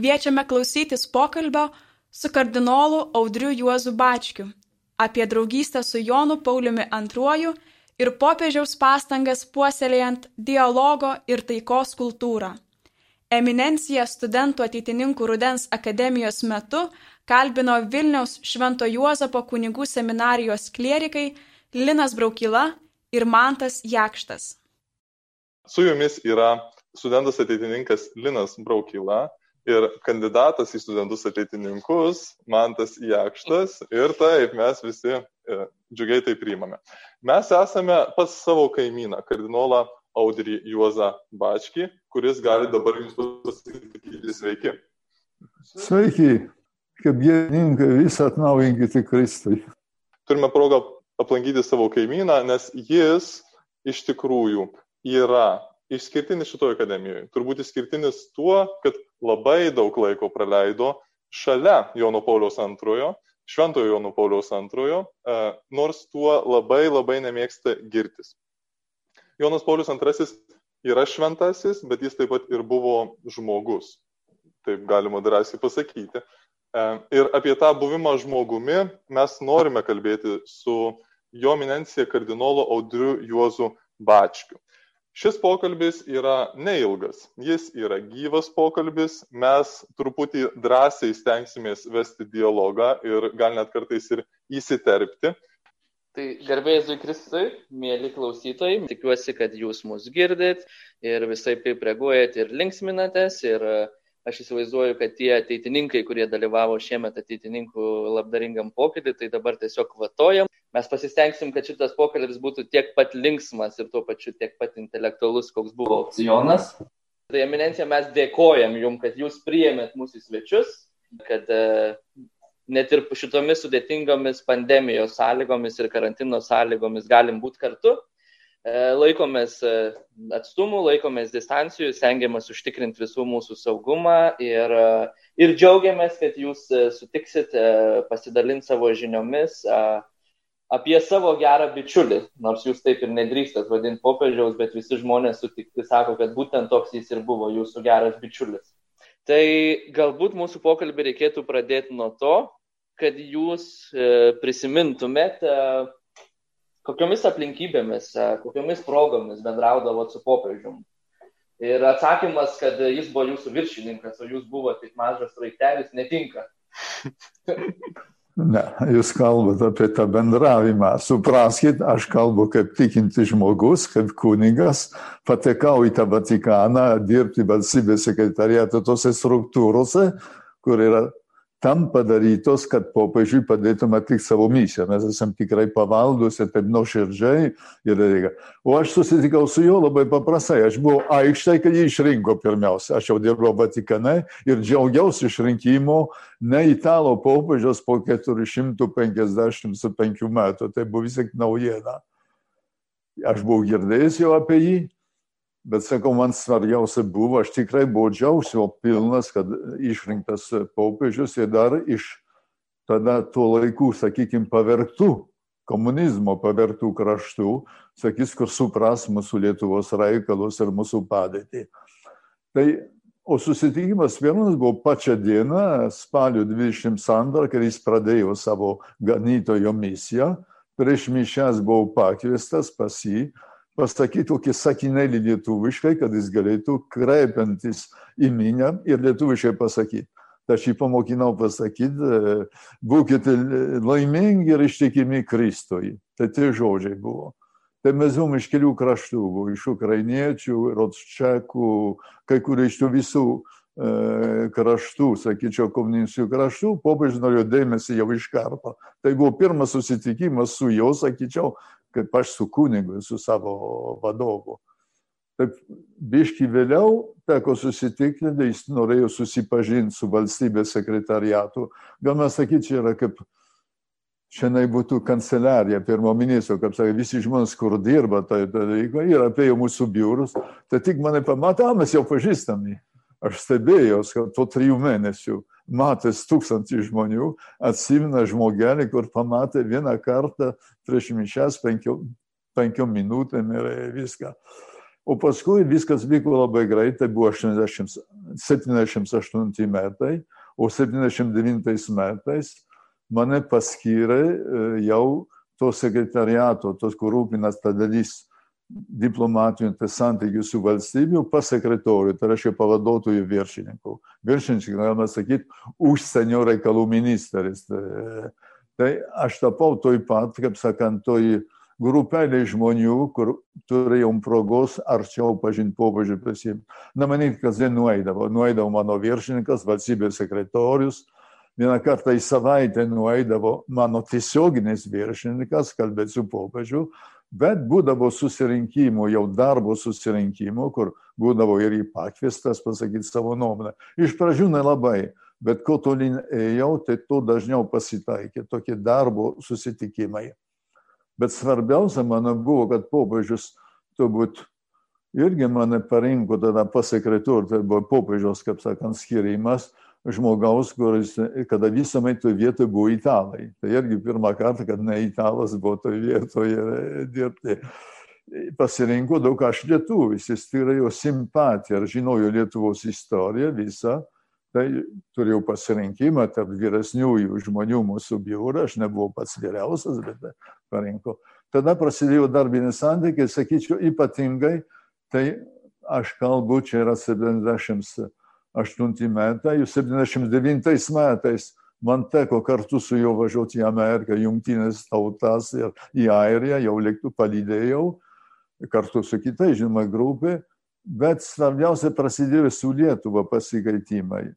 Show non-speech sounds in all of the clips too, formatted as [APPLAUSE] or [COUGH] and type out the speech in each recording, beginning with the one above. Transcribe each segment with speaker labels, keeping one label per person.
Speaker 1: kviečiame klausytis pokalbio su kardinolu Audriu Juozu Bačkiu apie draugystę su Jonu Pauliumi II ir popiežiaus pastangas puoselėjant dialogo ir taikos kultūrą. Eminencija studentų ateitininkų Rudens akademijos metu kalbino Vilniaus Švento Juozapo kunigų seminarijos klierikai Linas Braukila ir Mantas Jakštas.
Speaker 2: Su jumis yra studentas ateitininkas Linas Braukila ir kandidatas į studentus ateitininkus Mantas Jakštas. Ir taip, mes visi e, džiugiai tai priimame. Mes esame pas savo kaimyną, kardinolą Audrį Juozą Bačkį, kuris gali dabar jums pasakyti sveiki.
Speaker 3: Sveiki, kaip gėdininkai visą atnaujinkite Kristui.
Speaker 2: Turime progą aplankyti savo kaimyną, nes jis iš tikrųjų yra išskirtinis šitoje akademijoje. Turbūt išskirtinis tuo, kad labai daug laiko praleido šalia Jono Pauliaus antrojo, Šventojo Jono Pauliaus antrojo, e, nors tuo labai labai nemėgsta girtis. Jonas Paulius II yra šventasis, bet jis taip pat ir buvo žmogus. Taip galima drąsiai pasakyti. E, ir apie tą buvimą žmogumi mes norime kalbėti su jo eminencija kardinolo Audriu Juozu Bačkiu. Šis pokalbis yra neilgas, jis yra gyvas pokalbis, mes truputį drąsiai stengsimės vesti dialogą ir gal net kartais ir įsiterpti.
Speaker 4: Tai garbėjai Zui Kristui, mėly klausytojai, tikiuosi, kad jūs mus girdit ir visai kaip reaguojat ir linksminatės ir uh, aš įsivaizduoju, kad tie ateitininkai, kurie dalyvavo šiemet ateitininkų labdaringam pokytį, tai dabar tiesiog kvatojam. Mes pasistengsim, kad šitas pokalbis būtų tiek pat linksmas ir tuo pačiu tiek pat intelektualus, koks buvo opcionas. Tai eminencija, mes dėkojam jums, kad jūs priėmėt mūsų svečius, kad uh, net ir šitomis sudėtingomis pandemijos sąlygomis ir karantino sąlygomis galim būti kartu. E, laikomės e, atstumų, laikomės distancijų, stengiamės užtikrinti visų mūsų saugumą ir, e, ir džiaugiamės, kad jūs sutiksit pasidalinti savo žiniomis apie savo gerą bičiulį, nors jūs taip ir nedrįstat vadinti popiežiaus, bet visi žmonės sutikti sako, kad būtent toks jis ir buvo jūsų geras bičiulis. Tai galbūt mūsų pokalbį reikėtų pradėti nuo to, kad jūs prisimintumėt kokiomis aplinkybėmis, e, kokiomis progomis bendraudavot su popiežium. Ir atsakymas, kad jis buvo jūsų viršininkas, o jūs buvote tik mažas raitelis, netinka.
Speaker 3: Ne, jūs kalbate apie tą bendravimą. Supraskite, aš kalbu kaip tikinti žmogus, kaip kunigas, patekau į tą Vatikaną dirbti valstybės sekretariato tose struktūrose, kur yra tam padarytos, kad popiežiui padėtum atlikti savo misiją. Mes esame tikrai pavaldus ir taip nuoširdžiai. O aš susitikau su juo labai paprastai. Aš buvau aikštai, kad jį išrinko pirmiausia. Aš jau dirbau Vatikane ir džiaugiausi išrinkimu ne italo popiežios po 455 metų. Tai buvo vis tik naujiena. Aš buvau girdėjęs jau apie jį, Bet sakau, man svarbiausia buvo, aš tikrai buvau džiaugsmo pilnas, kad išrinktas popiežius ir dar iš tada tuo laikų, sakykime, pavergtų, komunizmo pavergtų kraštų, sakys, kur supras mūsų Lietuvos reikalus ir mūsų padėtį. Tai, o susitikimas vienas buvo pačią dieną, spalio 22, kai jis pradėjo savo ganytojo misiją, prieš mišęs buvau pakviestas pas jį pasakyti tokį sakinėlį lietuviškai, kad jis galėtų kreipiantis į minę ir lietuviškai pasakyti. Aš jį pamokinau pasakyti, būkite laimingi ir ištikimi Kristui. Tai tie žodžiai buvo. Tai mes buvom iš kelių kraštų, buvo iš ukrainiečių, rodščekų, kai kurie iš tų visų e, kraštų, sakyčiau, komunistinių kraštų, popiežius norėjo dėmesį jau iš karto. Tai buvo pirmas susitikimas su juo, sakyčiau, kaip aš su kunigu, su savo vadovu. Taip, biški vėliau teko susitikti, jis norėjo susipažinti su valstybės sekretariatu. Galima sakyti, čia yra kaip šiandien būtų kanceliarija pirmo ministro, kaip sakė, visi žmonės, kur dirba, tai dalykai, ir apėjo mūsų biurus, tai tik mane pamatė, mes jau pažįstami. Aš stebėjau, kad po trijų mėnesių matęs tūkstantį žmonių, atsimena žmogelį, kur pamatė vieną kartą prieš mišęs penkiom, penkiom minutėm ir viską. O paskui viskas vyko labai greitai, buvo 80, 78 metai, o 79 metais mane paskyrė jau to sekretariato, tos kur rūpinas ta dalis diplomatinių santykių su valstybiu pas sekretorių, tai reiškia pavaduotojų viršininkų. Viršininkai, galima sakyti, užsienio reikalų ministras. Tai, tai aš tapau toj pat, kaip sakant, toj grupelė žmonių, kur turėjom progos arčiau pažinti popiežių prisimti. Na, manyt, kasdien nueidavo. Nueidavo mano viršininkas, valstybės sekretorius. Vieną kartą į savaitę nueidavo mano tiesioginis viršininkas, kalbėti su popiežiu, bet būdavo susirinkimų, jau darbo susirinkimų, kur būdavo ir į pakviestas pasakyti savo nuomonę. Iš pradžių nelabai, bet kuo tolyn ėjau, tai tuo dažniau pasitaikė tokie darbo susitikimai. Bet svarbiausia mano buvo, kad popiežius turbūt irgi mane parinko tada pasekretorių, tai buvo popiežiaus, kaip sakant, skirimas žmogaus, kuris, kada visuomet toje vietoje buvo italai. Tai irgi pirmą kartą, kad ne italas buvo toje vietoje dirbti. Pasirinko daug aš lietuvis, jis turėjo simpatiją ir žinojo Lietuvos istoriją visą. Tai turėjau pasirinkimą tarp vyresniųjų žmonių mūsų biurą, aš nebuvau pats vyriausias, bet parinko. Tada prasidėjo darbinis santykiai, sakyčiau, ypatingai, tai aš kalbu, čia yra 70 8 metai, 79 metais man teko kartu su juo važiuoti į Ameriką, jungtinės tautas ir į Airiją, jau lėktų palydėjau, kartu su kitais, žinoma, grupė, bet svarbiausia prasidėjo su Lietuva pasikeitimai.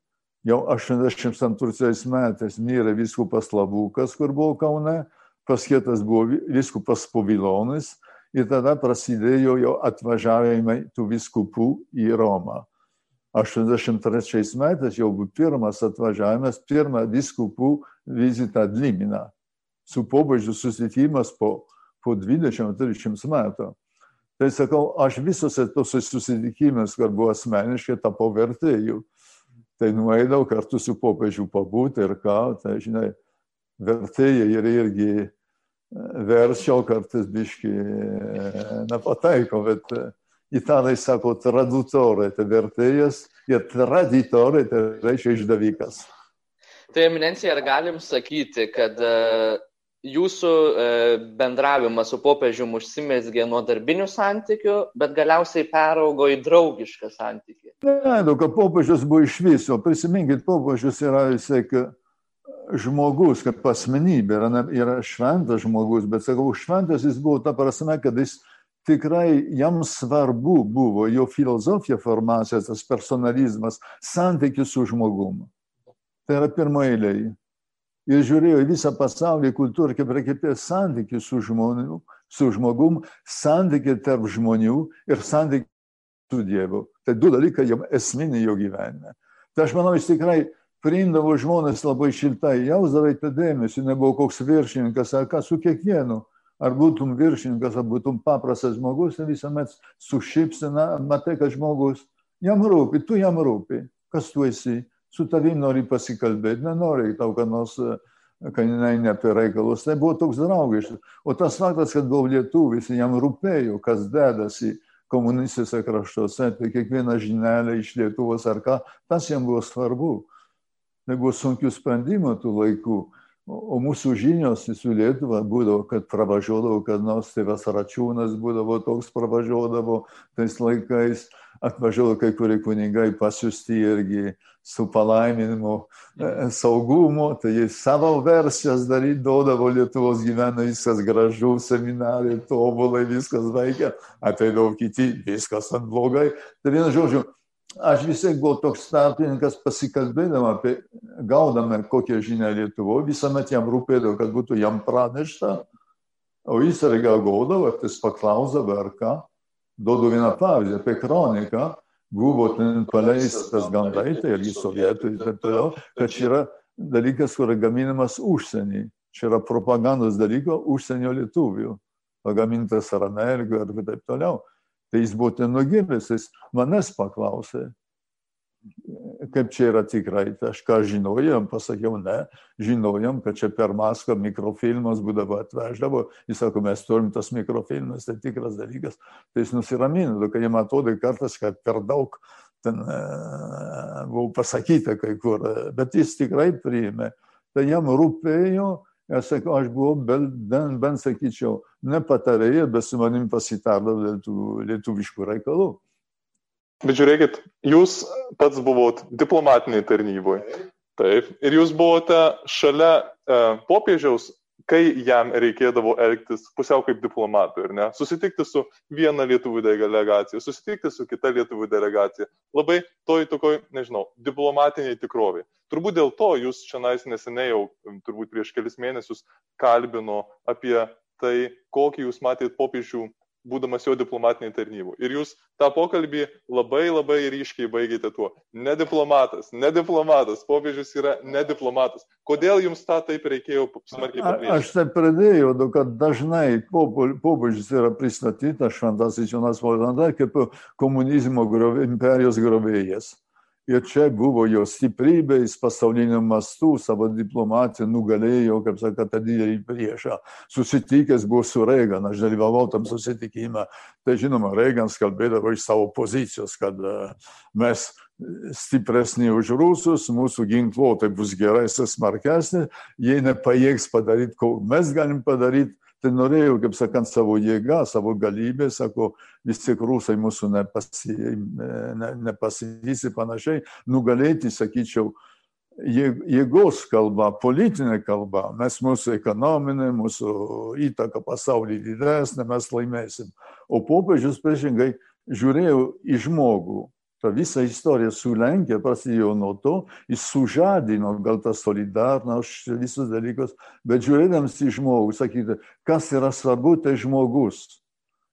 Speaker 3: Jau 82 metais mirė viskupas Labukas, kur buvo Kaune, paskėtas buvo viskupas Povilonis ir tada prasidėjo jau atvažiavimai tų viskupų į Romą. 83 metais jau buvo pirmas atvažiavimas, pirmą viskupų vizitą Dliminą. Su pobūdžiu susitikimas po, po 20-30 metų. Tai sakau, aš visose tose susitikimuose, kur buvo asmeniškai, tapau vertėjų. Tai nueidau kartu su popiežiu pabūti ir ką, tai žinai, vertėjai ir irgi verčiau kartais biški nepataiko, bet italai sako tradutore, tai vertėjas, ir traditore, tai reiškia išdavikas.
Speaker 4: Tai eminencija, ar galim sakyti, kad uh, jūsų uh, bendravimas su popiežiumi užsimesgė nuo darbinių santykių, bet galiausiai peraugo į draugišką santykį?
Speaker 3: Ne, daug, kad popiežius buvo iš viso. Prisiminkit, popiežius yra jisai žmogus, kaip asmenybė, yra, yra šventas žmogus, bet sakau, šventas jis buvo ta prasme, kad jis tikrai jam svarbu buvo jo filosofija formacija, tas personalizmas, santykis su žmogumu. Tai yra pirmoji eilė. Ir žiūrėjo į visą pasaulį, kultūrą, kaip apie santykį su, žmonių, su žmogum, santykį tarp žmonių ir santykį su Dievu. Tai du dalykai jam esminiai jo gyvenime. Tai aš manau, jis tikrai priimdavo žmonės labai šiltai, jausdavai tą dėmesį, nebuvo koks viršininkas ar ką su kiekvienu ar būtum viršininkas, ar būtum paprastas žmogus, tai visuomet su šypsena matai, kad žmogus jam rūpi, tu jam rūpi, kas tu esi, su tavim nori pasikalbėti, nenori tau, kad nors, kad jinai ne apie reikalus. Tai buvo toks draugiškas. O tas faktas, kad buvau lietuvis, jam rūpėjo, kas dedasi komunistėse kraštuose, tai kiekviena žinelė iš Lietuvos ar ką, tas jam buvo svarbu. Tai buvo sunkių sprendimų tų laikų. O mūsų žinios su Lietuva būdavo, kad pravažiuodavo, kad nors tėvas Račiūnas būdavo toks pravažiuodavo tais laikais, atvažiuodavo kai kurie kunigai pasiusti irgi su palaiminimu e, saugumo, tai jie savo versijas darydavo Lietuvos gyvena viskas gražu, seminarai tobulai, viskas veikia, ateidavo kiti, viskas ant blogai. Tai vienu žodžiu, aš vis tiek buvau toks startininkas pasikalbėdama apie, gaudame kokią žinią Lietuvoje, visuomet jam rūpėdavo, kad būtų jam pranešta, o jis reaguodavo, jis paklausdavo ar ką. Duodu vieną pavyzdį apie kroniką, buvo ten paleistas gandai, tai irgi sovietų ir taip toliau, kad čia yra dalykas, kur yra gaminamas užsienį. Čia yra propagandos dalyko užsienio lietuvių, pagamintas ar Amerikoje ir taip toliau. Tai jis buvo ten nugirdęs, jis manęs paklausė, kaip čia yra tikrai, tai aš ką žinojom, pasakiau, ne, žinojom, kad čia per Maskvą mikrofilmas būdavo atveždavo, jis sako, mes turim tas mikrofilmas, tai tikras dalykas, tai jis nusiramino, kad jam atrodo kartais, kad per daug ten e, buvo pasakyta kai kur, bet jis tikrai priėmė, tai jam rūpėjo, aš sakau, aš buvau, bent, bent sakyčiau, ne patarėja, bet su manim pasitardavo dėl tų lietuviškų reikalų.
Speaker 2: Bet žiūrėkit, jūs pats buvot diplomatiniai tarnyboje. Taip. Ir jūs buvote šalia e, popiežiaus, kai jam reikėdavo elgtis pusiau kaip diplomatui, ir ne? Susitikti su viena lietuvų delegacija, susitikti su kita lietuvų delegacija. Labai toj tokoj, nežinau, diplomatiniai tikroviai. Turbūt dėl to jūs čia neseniai jau, turbūt prieš kelis mėnesius, kalbino apie tai, kokį jūs matėt popiežių būdamas jo diplomatiniai tarnybų. Ir jūs tą pokalbį labai labai ryškiai baigėte tuo. Ne diplomatas, ne diplomatas, popiežius yra ne diplomatas. Kodėl jums tą taip reikėjo smarkiai pabrėžti?
Speaker 3: Aš taip pradėjau, nu, kad dažnai popiežius yra pristatytas šventasis Jonas Valanda kaip komunizmo grovė, imperijos grovėjas. Ir čia buvo jo stiprybė, jis pasauliniu mastu savo diplomatiją nugalėjo, kaip sakė, tą didelį priešą. Susitikęs buvo su Reagan, aš dalyvavau tam susitikime. Tai žinoma, Reaganas kalbėdavo iš savo pozicijos, kad mes stipresni už rusus, mūsų ginkluotė bus geresnė, smarkesnė, jie nepajėgs padaryti, ko mes galim padaryti, tai norėjau, kaip sakant, savo jėgą, savo galybę, sako, vis tik rusai mūsų nepasi, ne, nepasivys ir panašiai, nugalėti, sakyčiau, jėgos kalba, politinė kalba, mes mūsų ekonominė, mūsų įtaka pasaulyje didesnė, mes laimėsim. O popiežius priešingai žiūrėjo į žmogų, ta visa istorija su Lenkija prasidėjo nuo to, jis sužadino gal tą solidarność, visus dalykus, bet žiūrėdamas į žmogų, sakyti, kas yra svarbu, tai žmogus,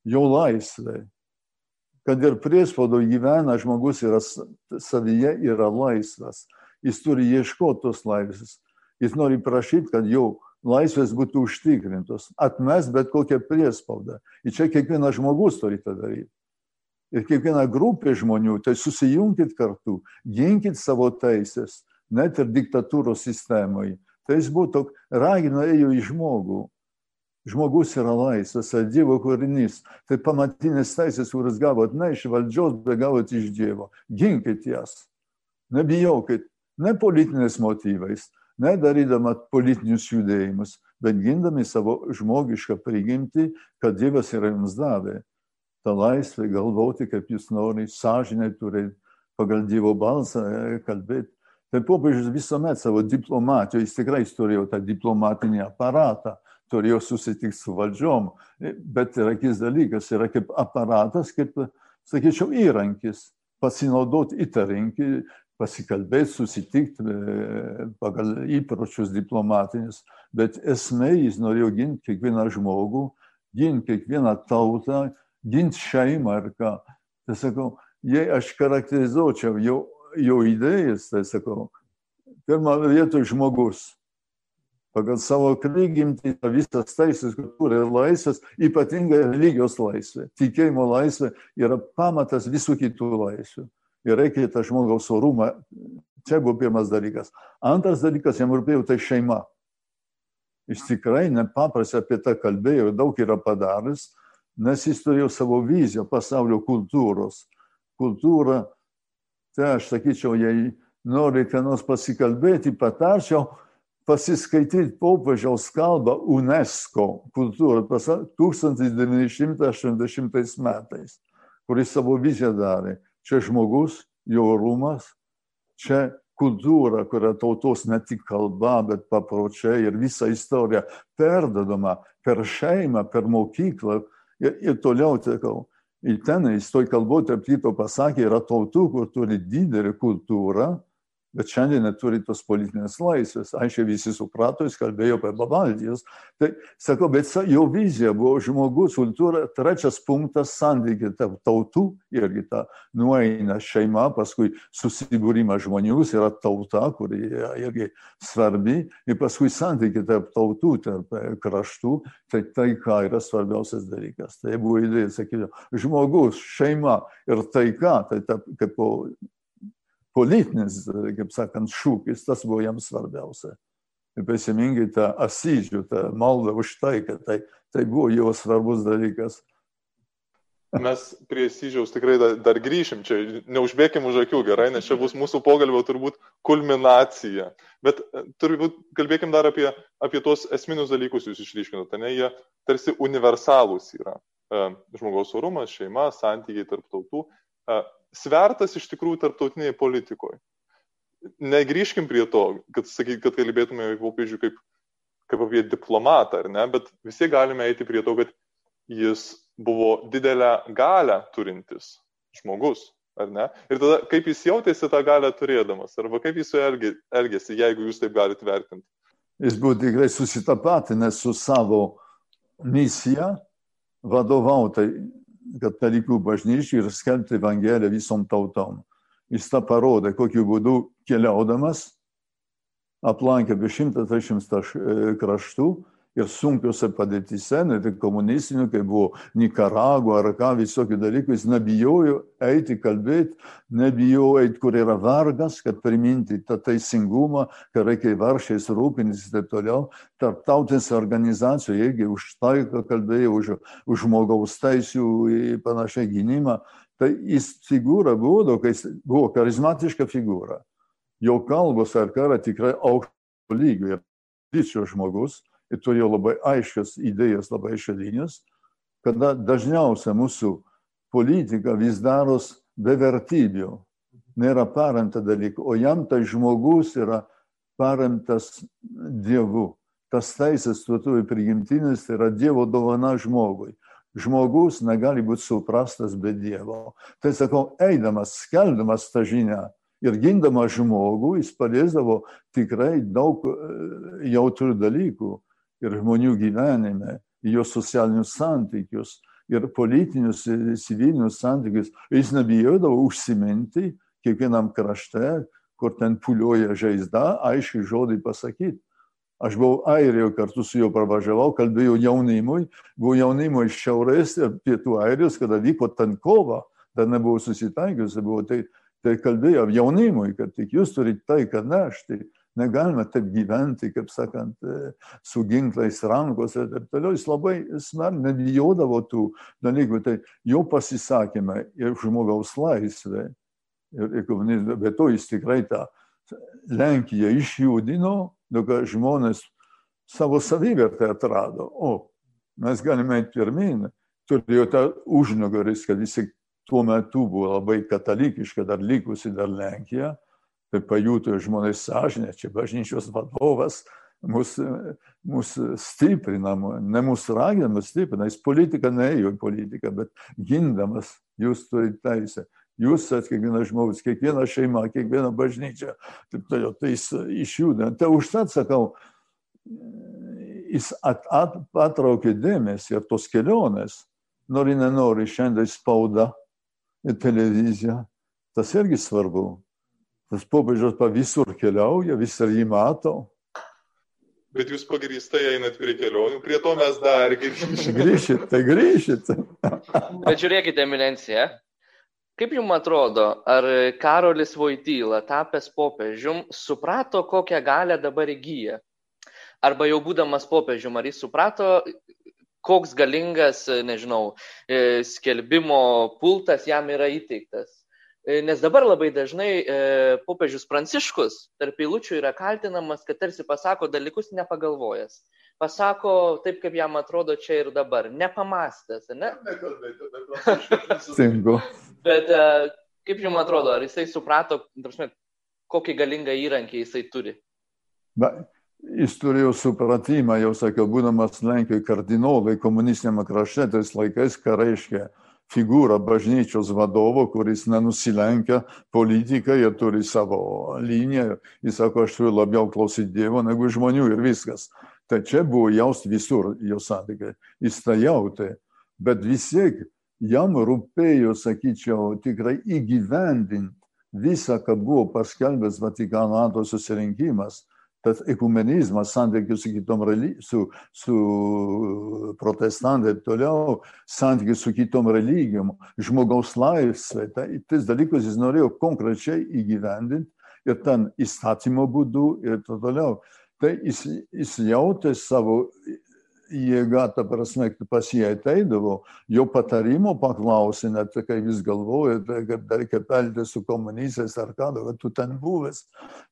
Speaker 3: jo laisvė. Kad ir priespaudo gyvena, žmogus yra savyje, yra laisvas. Jis turi ieškoti tos laisvės. Jis nori prašyti, kad jo laisvės būtų užtikrintos. Atmes bet kokią priespaudą. Ir čia kiekvienas žmogus turi tą daryti ir kiekviena grupė žmonių, tai susijungkit kartu, ginkit savo teisės, net ir diktatūros sistemoje. Tai jis buvo toks, ragino ėjo į žmogų. Žmogus yra laisvas, tai Dievo kūrinys. Tai pamatinės teisės, kuris gavot ne iš valdžios, bet gavot iš Dievo. Ginkit jas. Nebijokit, ne politiniais motyvais, ne darydama politinius judėjimus, bet gindami savo žmogišką prigimtį, kad Dievas yra jums davė tą laisvę galvoti, kaip jūs nori, sąžinai turėti, pagal Dievo balsą e, kalbėti. Tai popiežius visuomet savo diplomatijoje, jis tikrai turėjo tą diplomatinį aparatą, turėjo susitikti su valdžiom, e, bet yra kis dalykas, yra kaip aparatas, kaip, sakyčiau, įrankis, pasinaudoti įtarinkį, pasikalbėti, susitikti e, pagal įpročius diplomatinius, bet esmė jis norėjo ginti kiekvieną žmogų, ginti kiekvieną tautą, ginti šeimą ar ką. Tai sakau, jei aš charakterizuočiau jo, jo idėjas, tai sakau, pirmą vietą žmogus. Pagal savo prigimtį visas teisės, kultūra ir laisvės, ypatingai religijos laisvė, tikėjimo laisvė yra pamatas visų kitų laisvių. Ir reikia tą žmogaus orumą. Čia buvo pirmas dalykas. Antras dalykas, jam rūpėjo tai šeima. Jis tikrai nepaprastai apie tą kalbėjo, daug yra padaręs, nes jis turėjo savo viziją pasaulio kultūros. Kultūra, tai aš sakyčiau, jei norite nors pasikalbėti, patarčiau pasiskaityti popiežiaus kalbą UNESCO kultūrą 1980 metais, kuris savo viziją darė. Čia žmogus, jo orumas, čia kultūra, kuria tautos ne tik kalba, bet papročiai ir visa istorija perdodama per šeimą, per mokyklą, Ir, ir toliau, sakau, ir tenais, toj kalboje, tarp kito pasakė, yra tautų, kur turi didelį kultūrą, bet šiandien neturi tos politinės laisvės. Aiškiai visi suprato, jis kalbėjo apie Bavaldijos. Tai sakau, bet jo vizija buvo žmogus, kultūra, trečias punktas santykiai tarp tautų irgi ta nueina šeima, paskui susibūrimas žmonių, yra tauta, kuri irgi svarbi, ir paskui santykiai tarp tautų, tarp kraštų, tai taika yra svarbiausias dalykas. Tai buvo idėja, sakyčiau, žmogus, šeima ir taika, tai ta, kaip politinis, kaip sakant, šūkis, tas buvo jam svarbiausia. Ir prisimingai tą asyžių, tą maldą už tai, kad tai, tai buvo jo svarbus dalykas.
Speaker 2: Mes prie Syžiaus tikrai dar, dar grįšim, čia neužbėkim už akių gerai, nes čia bus mūsų pokalbio turbūt kulminacija. Bet e, turbūt kalbėkim dar apie, apie tuos esminius dalykus jūs išryškinote, ne, jie tarsi universalūs yra. E, žmogaus orumas, šeima, santykiai tarp tautų. Svertas iš tikrųjų tarptautiniai politikoje. Negrįžkim prie to, kad, sakyt, kad kalbėtume apie popiežių kaip, kaip apie diplomatą, ar ne, bet visi galime eiti prie to, kad jis buvo didelę galę turintis žmogus, ar ne? Ir tada kaip jis jautėsi tą galę turėdamas, arba kaip jis su elgi, elgėsi, jeigu jūs taip galite vertinti.
Speaker 3: Jis buvo tikrai susitapatinęs su savo misija vadovauti katalikų bažnyčiai ir skelbti Evangeliją visom tautom. Jis tą parodė, kokiu būdu keliaudamas aplankė apie 130 kraštų ir sunkiuose padėtise, ne tik komunistinių, kai buvo Nikaragua ar ką, visokių dalykų, jis nebijojo eiti kalbėti, nebijojo eiti, kur yra vargas, kad priminti tą teisingumą, kad reikia varšiais rūpintis ir taip toliau. Tarptautinės organizacijos irgi už taiką kalbėjo, už, už žmogaus teisų ir panašiai gynimą. Tai jis figūra buvo, kai jis buvo charizmatiška figūra. Jo kalbos ar kara tikrai aukšto lygio ir dičio žmogus ir turėjo labai aiškias idėjas, labai aiškias linijas, kada dažniausiai mūsų politika vis daros be vertybių, nėra paremta dalykų, o jam tai žmogus yra paremtas Dievu. Tas teisės tuotųjų prigimtinis tai yra Dievo dovana žmogui. Žmogus negali būti suprastas be Dievo. Tai sakau, eidamas, skeldamas tą žinią ir gindamas žmogų, jis paliesdavo tikrai daug jautrių dalykų ir žmonių gyvenime, jo socialinius santykius ir politinius, civilinius santykius. Jis nebijodavo užsiminti kiekvienam krašte, kur ten pulioja žaizda, aiškiai žodį pasakyti. Aš buvau Airijoje, kartu su juo pravažiavau, kalbėjau jaunimui, buvau jaunimo iš šiaurės ir pietų Airijos, kada vyko ten kova, dar nebuvau susitaikiusi, buvo tai, tai kalbėjau jaunimui, kad tik jūs turite tai, kad nešti. Negalime taip gyventi, kaip sakant, e, su ginklais rankose ir taip toliau. Jis labai smarkiai nebijodavo tų dalykų. Tai jo pasisakymai ir žmogaus laisvė. Ir, ir bet to jis tikrai tą Lenkiją išjudino, kad žmonės savo savivertę atrado. O, mes galime eiti pirmin. Turėjo tą užnugaris, kad jis tuo metu buvo labai katalikiška, dar likusi dar Lenkija pajuto žmonės sąžinę, čia bažnyčios vadovas mus, mus stiprina, ne mūsų ragina, stiprina, jis politika neėjo į politiką, bet gindamas jūs turite teisę. Jūs, kiekvienas žmogus, kiekviena šeima, kiekviena bažnyčia, taip toliau, tai jis išjudina. Tai užtat sakau, jis at, at, patraukė dėmesį ir tos kelionės, nori nenori, šiandien spauda ir televizija, tas irgi svarbu. Tas popiežius pa visur keliauja, visur jį mato.
Speaker 2: Bet jūs pagrįstai einat prie kelionių, prie to mes dar
Speaker 3: grįšite. [LAUGHS] grįšit, tai grįšit. [LAUGHS]
Speaker 4: Bet žiūrėkite, Eminencija, kaip jums atrodo, ar Karolis Vojtyla, tapęs popiežium, suprato, kokią galę dabar įgyja? Arba jau būdamas popiežium, ar jis suprato, koks galingas, nežinau, e, skelbimo pultas jam yra įteiktas? E, nes dabar labai dažnai e, popiežius Pranciškus tarp eilučių yra kaltinamas, kad tarsi pasako dalykus nepagalvojęs. Pasako taip, kaip jam atrodo čia ir dabar, nepamastęs, ne?
Speaker 3: Stingu.
Speaker 4: Bet e, kaip jums atrodo, ar jisai suprato, prasme, kokį galingą įrankį jisai turi?
Speaker 3: Ba, jis turėjo supratimą, jau sakiau, būdamas Lenkijoje kardinolai komunistiniame krašte, tais laikais, ką reiškia figūra bažnyčios vadovo, kuris nenusilenkia politikai ir turi savo liniją. Jis sako, aš turiu labiau klausyti Dievo negu žmonių ir viskas. Tai čia buvo jaust visur jo santykiai. Jis tai jautė. Bet vis tiek jam rūpėjo, sakyčiau, tikrai įgyvendinti visą, ką buvo paskelbęs Vatikano antro susirinkimas. Tas ekumenizmas, santykius su kitom su, su protestantai ir toliau, santykius su kitom religijom, žmogaus laisvė, tai tas dalykus jis norėjo konkrečiai įgyvendinti ir ten įstatymo būdu ir taip toliau. Tai jis, jis jautė savo jėga, ta prasme, pas jį ateidavo, jo patarimo paklausė, net kaip jis galvoja, tai kaip reikia pelti su komunistais ar ką, kad tu ten buvęs.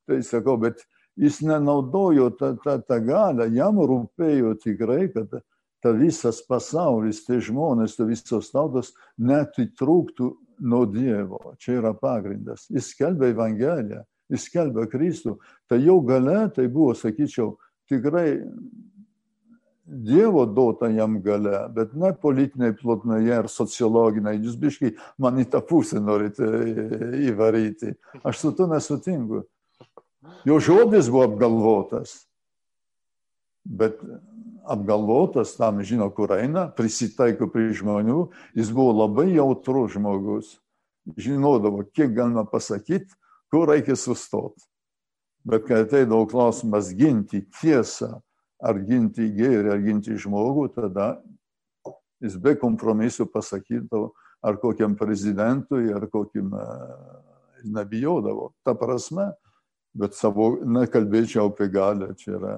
Speaker 3: Tai sakau, bet jis nenaudojo tą, tą, tą galę, jam rūpėjo tikrai, kad ta visas pasaulis, tie žmonės, ta visos tautos netitrūktų nuo Dievo. Čia yra pagrindas. Jis skelbė Evangeliją, jis skelbė Kristų. Tai jau gale, tai buvo, sakyčiau, tikrai Dievo duota jam gale, bet ne politiniai plotmėje ar sociologiniai. Jūs biškai man į tą pusę norite įvaryti. Aš su to nesutinku. Jo žodis buvo apgalvotas. Bet apgalvotas, tam žino, kur eina, prisitaiko prie žmonių, jis buvo labai jautrus žmogus. Žinodavo, kiek galima pasakyti, kur reikia sustoti. Bet kai ateidavo klausimas ginti tiesą, ar ginti gėrį, ar ginti žmogų, tada jis be kompromisų pasakydavo, ar kokiam prezidentui, ar kokiam nebijodavo. Ta prasme, bet savo, nekalbėčiau apie galę, čia yra.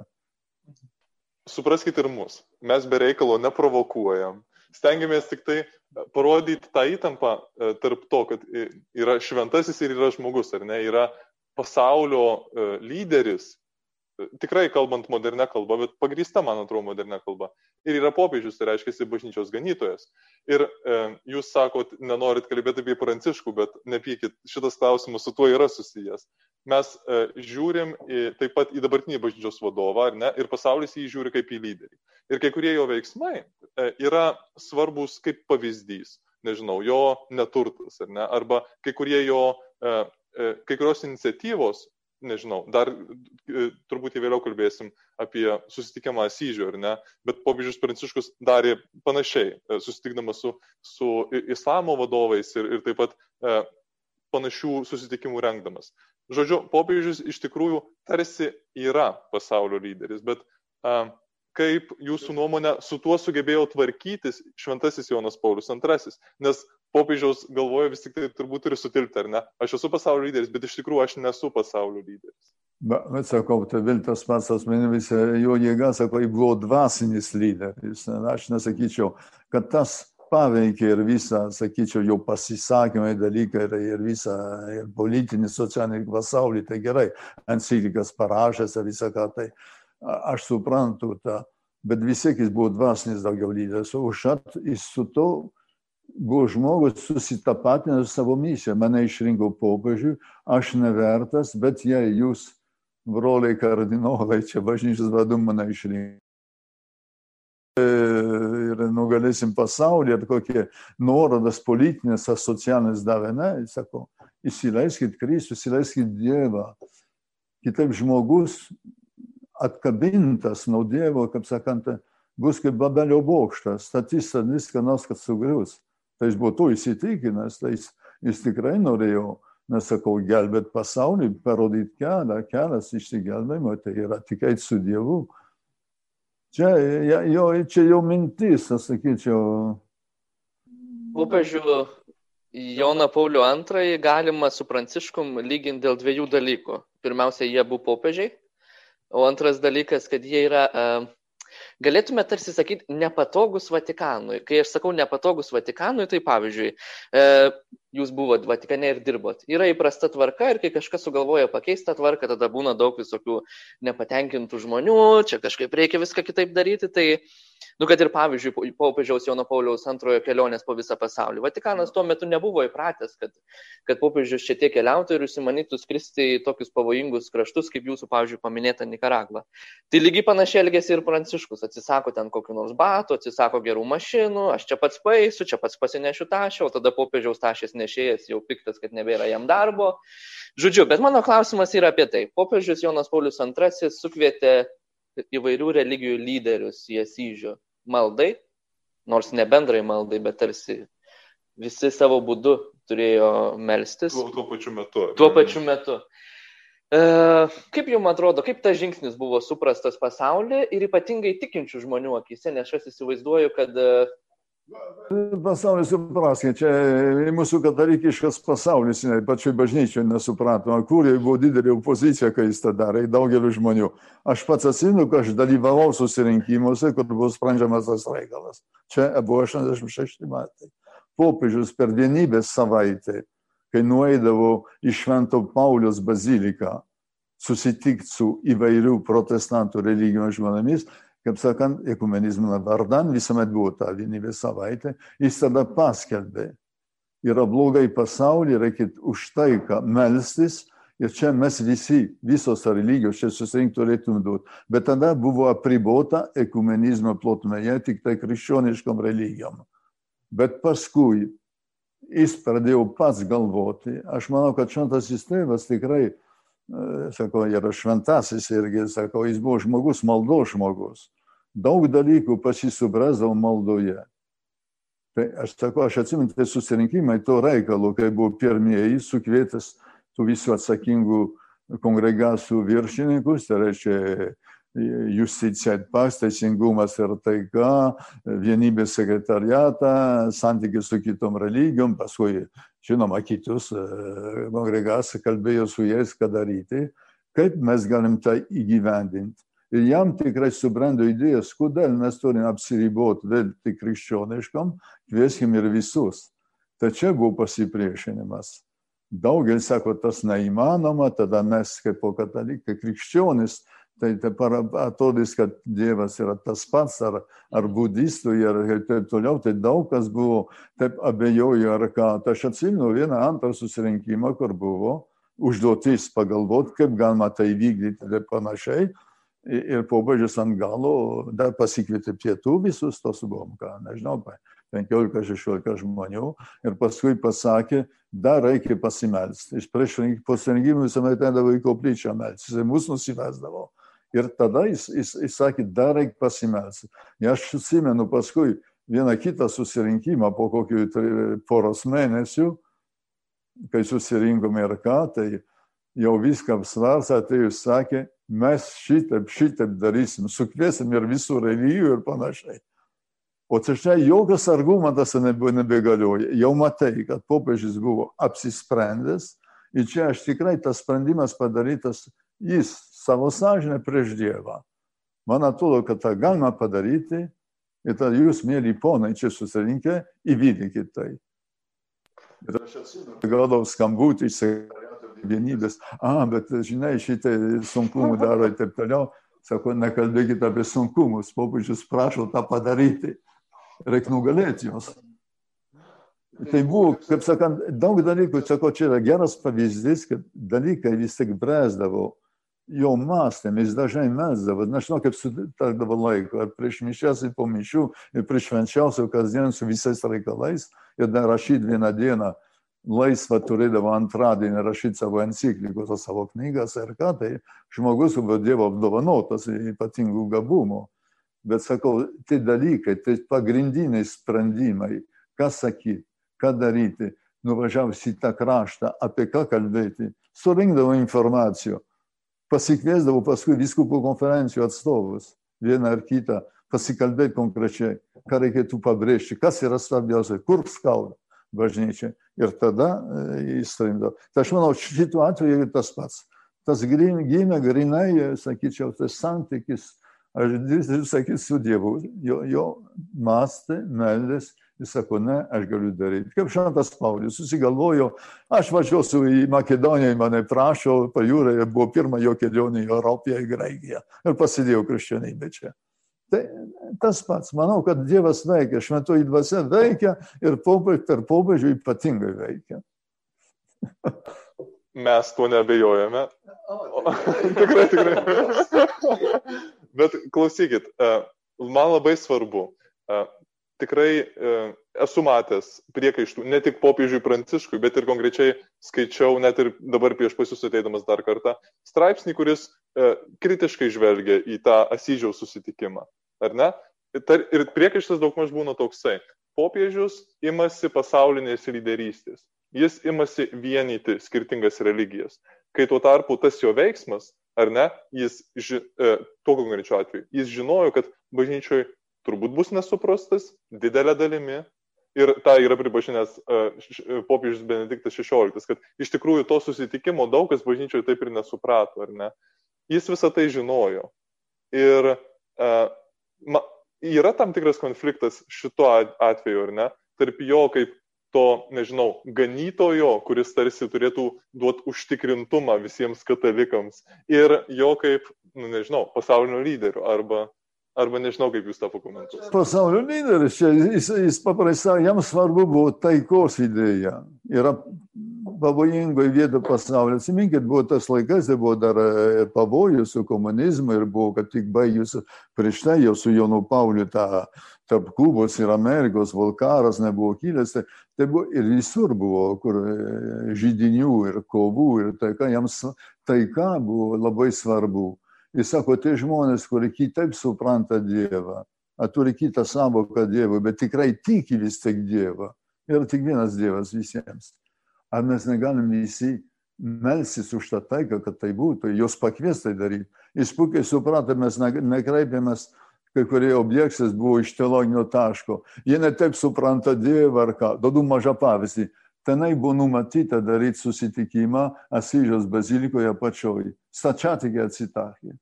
Speaker 2: Supraskite ir mus, mes be reikalo neprovokuojam, stengiamės tik tai parodyti tą įtampą e, tarp to, kad yra šventasis ir yra žmogus, ar ne, yra pasaulio e, lyderis, tikrai kalbant modernę kalbą, bet pagrįsta, man atrodo, modernę kalbą. Ir yra popiežius, tai reiškia bažnyčios ganytojas. Ir e, jūs sakot, nenorit kalbėti apie pranciškų, bet nepykit, šitas klausimas su tuo yra susijęs. Mes e, žiūrim į, taip pat į dabartinį bažnyčios vadovą, ar ne, ir pasaulis jį žiūri kaip į lyderį. Ir kai kurie jo veiksmai e, yra svarbus kaip pavyzdys, nežinau, jo neturtas, ar ne, arba kai kurie jo e, kai kurios iniciatyvos nežinau, dar e, turbūt į vėliau kalbėsim apie susitikimą Asyžių, ar ne, bet popiežius Pranciškus darė panašiai, susitikdamas su, su islamo vadovais ir, ir taip pat panašių susitikimų rengdamas. Žodžiu, popiežius iš tikrųjų tarsi yra pasaulio lyderis, bet a, kaip jūsų nuomonė su tuo sugebėjo tvarkytis šventasis Jonas Paulius II, nes popiežiaus galvoje vis tik tai turbūt turi sutilpti, ar ne? Aš esu pasaulio lyderis, bet iš tikrųjų aš nesu pasaulio lyderis.
Speaker 3: Bet, sakau, tai vėl tas pats asmenimis, jo jėga, sakau, buvo dvasinis lyderis. Aš nesakyčiau, kad tas paveikė ir visą, sakyčiau, jau pasisakymai dalykai ir, ir visą, ir politinį, socialinį pasaulį, tai gerai, enciklikas parašęs ir visą ką, tai aš suprantu tą, bet vis tiek jis buvo dvasinis daugiau lyderis, o užat jis su to buvo žmogus susitapatinęs su savo misija. Mane išrinko popiežiui, aš nevertas, bet jei jūs, broliai kardinolai, čia bažnyčios vadu mane išrinko. Ir nugalėsim pasaulį, ar kokie nuorodas politinės ar socialinės davė, ne, jis sako, įsileiskit Kristų, įsileiskit Dievą. Kitaip žmogus atkabintas nuo Dievo, kaip sakant, bus kaip Babelio bokštas, statys viską nors, kad sugrius. Tai jis buvo to įsitikinęs, tai jis, jis tikrai norėjo, nesakau, gelbėti pasaulį, parodyti kelią, kelias išsigelbėjimo, tai yra tikėti su Dievu. Čia jo, čia jau mintis, aš sakyčiau.
Speaker 4: Popiežių Joną Paulių II galima su Pranciškum lyginti dėl dviejų dalykų. Pirmiausia, jie buvo popiežiai, o antras dalykas, kad jie yra uh, galėtume tarsi sakyti nepatogus Vatikanui. Kai aš sakau nepatogus Vatikanui, tai pavyzdžiui, e, jūs buvot Vatikane ir dirbot. Yra įprasta tvarka ir kai kažkas sugalvoja pakeisti tą tvarką, tada būna daug visokių nepatenkintų žmonių, čia kažkaip reikia viską kitaip daryti. Tai Nu, kad ir pavyzdžiui, popiežiaus Jono Pauliaus antrojo kelionės po visą pasaulį. Vatikanas tuo metu nebuvo įpratęs, kad, kad popiežius čia tiek keliautų ir užsimanytų skristi į tokius pavojingus kraštus, kaip jūsų, pavyzdžiui, paminėta Nikaragva. Tai lygiai panašiai elgėsi ir Pranciškus. Atsisako ten kokiu nors batu, atsisako gerų mašinų, aš čia pats paėsiu, čia pats pasinešiu tašę, o tada popiežiaus tašės nešėjas jau piktas, kad nebėra jam darbo. Žodžiu, bet mano klausimas yra apie tai. Popiežius Jonas Paulius II sukvietė įvairių religijų lyderius į Asyžių maldai, nors ne bendrai maldai, bet tarsi visi savo būdu turėjo melstis.
Speaker 2: Tuo, tuo pačiu metu.
Speaker 4: Tuo pačiu metu. E, kaip jums atrodo, kaip tas žingsnis buvo suprastas pasaulyje ir ypatingai tikinčių žmonių akise, nes aš įsivaizduoju, kad
Speaker 3: Pasaulis supraskė, čia mūsų katalikiškas pasaulis, ne, pačioj bažnyčioje nesupratoma, kur buvo didelė opozicija, kai jis tą darė, daugeliu žmonių. Aš pats atsimenu, kad aš dalyvavau susirinkimuose, kur buvo sprendžiamas tas reikalas. Čia buvo 86 metai. Popiežius per vienybės savaitę, kai nueidavo į Švento Paulius baziliką susitikti su įvairių protestantų religijos žmonėmis, kaip sakant, ekumenizmo vardan, visuomet buvo ta vienybės savaitė, jis tada paskelbė, yra blogai pasaulyje, reikia už taiką melstis ir čia mes visi, visos religijos čia susirinkti turėtum duoti. Bet tada buvo apribota ekumenizmo plotmėje tik tai krikščioniškom religijom. Bet paskui jis pradėjo pats galvoti, aš manau, kad šventasis tėvas tikrai sakau, yra šventasis irgi, sakau, jis buvo žmogus, maldo žmogus. Daug dalykų pasisubrasdavo maldoje. Tai aš sakau, aš atsimenu, tai susirinkimai to reikalo, kai buvo pirmieji sukvietęs tų visų atsakingų kongregacijų viršininkus, tai reiškia justicija ir pas, teisingumas ir taika, vienybės sekretariatą, santykis su kitom religijom, paskui žinoma, kitus kongregacija kalbėjo su jais, ką daryti, kaip mes galim tą įgyvendinti. Ir jam tikrai subrendo idėjas, kodėl mes turime apsiriboti vėl tik krikščioniškam, kvieskim ir visus. Tačiau buvo pasipriešinimas. Daugelis sako, tas neįmanoma, tada mes kaip po katalikai krikščionis, tai atrodys, kad Dievas yra tas pats, ar, ar budistų, ir taip toliau, tai daug kas buvo, taip abejoju, ar ką. Tai aš atsimenu vieną antrą susirinkimą, kur buvo užduotis pagalvoti, kaip galima tai vykdyti ir panašiai. Ir pobūdžius ant galo dar pasikvietė pietų visus, tos buvom, ką, nežinau, 15-16 žmonių ir paskui pasakė, dar reikia pasimelsti. Iš prieš pasirinkimų visuomet eidavo į koplyčią melsti, jis mus nusivesdavo. Ir tada jis, jis, jis sakė, dar reikia pasimelsti. Ir aš atsimenu paskui vieną kitą susirinkimą po kokių poros mėnesių, kai susirinkome ir ką, tai jau viską apsvarsą, tai jis sakė, mes šitaip, šitaip darysim, sukviesim ir visų religijų ir panašiai. O čia jokios argumentas nebegalioja. Jau matai, kad popiežius buvo apsisprendęs ir čia aš tikrai tas sprendimas padarytas jis savo sąžinę prieš Dievą. Man atrodo, kad tą galima padaryti ir tada jūs, mėly ponai, čia susirinkę, įvykdykit tai. Ir aš atsimenu, gaudavau skambutį iš vienybės, a, bet žinai, šitai sunkumų daro ir taip toliau. Sako, nekalbėkite apie sunkumus, popiežius prašo tą padaryti. Reikia nugalėti juos. Tai buvo, kaip sakant, daug dalykų, sako, čia yra geras pavyzdys, kad dalykai vis tik bręsdavo jo mąstėm, jis dažnai mesdavo, nežinau kaip sutardavo laiko, ar prieš mišęs ir po mišių, ir prieš švenčiausio kasdien su visais reikalais, ir dar rašyti vieną dieną laisvą turėdavo antradienį rašyti savo enciklikos, savo knygas ir ką, tai žmogus buvo Dievo apdovanotas ypatingų gabumų. Bet sakau, tai dalykai, tai pagrindiniai sprendimai, ką sakyti, ką daryti, nuvažiavus į tą kraštą, apie ką kalbėti, surinkdavo informacijų pasikviesdavau paskui viskupų konferencijų atstovus, vieną ar kitą, pasikalbėti konkrečiai, ką reikėtų pabrėžti, kas yra svarbiausia, kur skauda bažnyčia. Ir tada jis trindavo. Tai aš manau, šituo atveju tas pats. Tas gimė grinai, sakyčiau, tas santykis, aš sakyti, su Dievu, jo, jo mąstė, meldės Jis sako, ne, aš galiu daryti. Kaip šventas Paulius susigalvojo, aš važiuosiu į Makedoniją, mane prašo, pajūrė, buvo pirma jo kelionė į Europiją, į Graikiją ir pasidėjau krikščionybę čia. Tai tas pats, manau, kad Dievas veikia, šventoji dvasia veikia ir per popiežių ypatingai veikia. [LAUGHS]
Speaker 2: Mes tuo nebejojame. [LAUGHS] tikrai, tikrai. [LAUGHS] Bet klausykit, e, man labai svarbu, e, tikrai e, esu matęs priekaištų ne tik popiežiui Pranciškui, bet ir konkrečiai skaičiau, net ir dabar prieš pas jūs ateidamas dar kartą, straipsnį, kuris e, kritiškai žvelgia į tą Asyžiaus susitikimą. Ar ne? Ir priekaištas daugmaž būna toksai. Popiežius imasi pasaulinės lyderystės. Jis imasi vienyti skirtingas religijas. kai tuo tarpu tas jo veiksmas, ar ne, jis, ži, e, tuo konkrečiu atveju, jis žinojo, kad bažnyčioje turbūt bus nesuprastas didelė dalimi. Ir tą yra pripažinęs uh, popiežius Benediktas XVI, kad iš tikrųjų to susitikimo daug kas bažnyčioje taip ir nesuprato, ar ne? Jis visą tai žinojo. Ir uh, ma, yra tam tikras konfliktas šituo atveju, ar ne? Tarp jo kaip to, nežinau, ganytojo, kuris tarsi turėtų duoti užtikrintumą visiems katalikams ir jo kaip, nu, nežinau, pasaulinio lyderio arba Arba nežinau, kaip jūs tą pakomentuosite.
Speaker 3: Pasaulio lyderis, čia, jis, jis paprastai, jam svarbu buvo taikos idėja. Yra pavojingoje vietoje pasaulio. Atsiminkit, buvo tas laikas, tai buvo dar e, pavojus su komunizmu ir buvo, kad tik baigius prieš tai jau su Jonu Pauliu tą tarp Kubos ir Amerikos volkaras nebuvo kilęs. Tai, tai buvo ir visur buvo, kur e, žydinių ir kovų ir taika, jiems taika buvo labai svarbu. Jis sako, tai žmonės, kurie kitaip supranta Dievą, turi kitą savoką Dievui, bet tikrai tiki vis tik Dievą. Yra tik vienas Dievas visiems. Ar mes negalim visi melsis už tą taiką, kad tai būtų, jos pakvies tai daryti. Jis puikiai suprato, mes nekreipėmės, kai kurie objektas buvo iš teologinio taško. Jie netaip supranta Dievą ar ką. Duodu mažą pavyzdį. Tenai buvo numatyta daryti susitikimą Asyžiaus bazilikoje pačioj. Stačiatikiai atsitakė.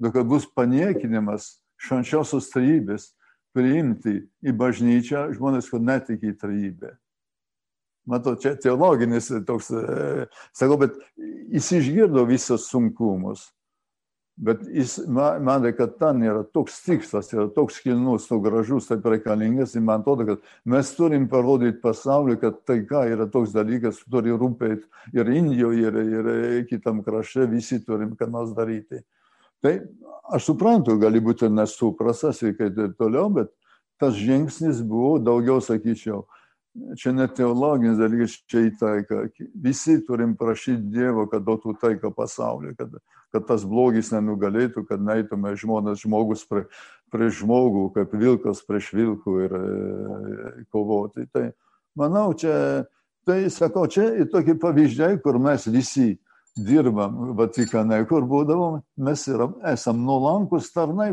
Speaker 3: Nu, kad bus paniekinimas švenčiausios trybės priimti į bažnyčią žmonės, kur netiki į trybę. Matau, čia teologinis toks, e, sakau, bet jis išgirdo visus sunkumus. Bet jis manė, kad ten yra toks tikslas, yra toks kilnus, toks gražus, taip reikalingas. Ir man atrodo, kad mes turim parodyti pasauliu, kad taika yra toks dalykas, turi rūpėti ir Indijoje, ir, ir kitam krašte, visi turim ką nors daryti. Tai aš suprantu, gali būti nesuprastas ir kaip taip toliau, bet tas žingsnis buvo daugiau, sakyčiau, čia ne teologinis dalykas, čia į taiką. Visi turim prašyti Dievo, kad duotų taiką pasaulyje, kad, kad tas blogis nenugalėtų, kad neįtume žmonės žmogus prie, prie žmogų, kaip vilkas prieš vilkų ir e, kovoti. Tai manau, čia, tai sakau, čia ir tokie pavyzdžiai, kur mes visi dirbam Vatikane, kur būdavom, mes yra, esam nuolankus tarnai,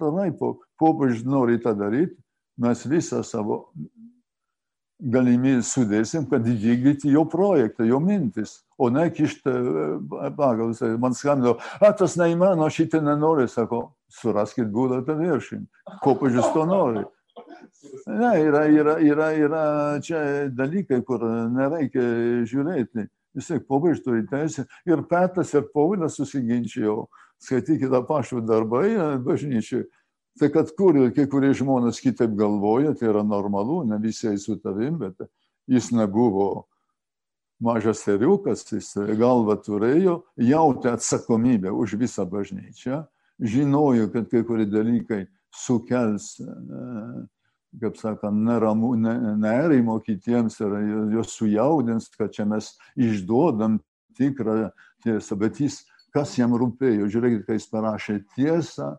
Speaker 3: tarnai popiežius nori tą daryti, mes visą savo galimybę sudėsim, kad įvykdyti jo projektą, jo mintis, o ne kišti pagal. Man skambino, a tas neįmano, aš šitą nenoriu, sako, suraskit būdą tą viršinti. Popiežius to nori. Ne, yra, yra, yra, yra čia dalykai, kur nereikia žiūrėti. Vis tiek popiežius turi teisę. Ir Petras ir Paulinas susiginčijo. Skaitykite apaštų darbai bažnyčiai. Tai kad kur kai kurie žmonės kitaip galvoja, tai yra normalu, ne visi su tavim, bet jis nebuvo mažas seriukas, jis galvą turėjo, jautė atsakomybę už visą bažnyčią, žinojo, kad kai kurie dalykai sukels, kaip sakant, neramų, ne, nerimo kitiems ir juos sujaudins, kad čia mes išduodam tikrą tiesą, bet jis, kas jam rūpėjo, žiūrėkit, kai jis parašė tiesą,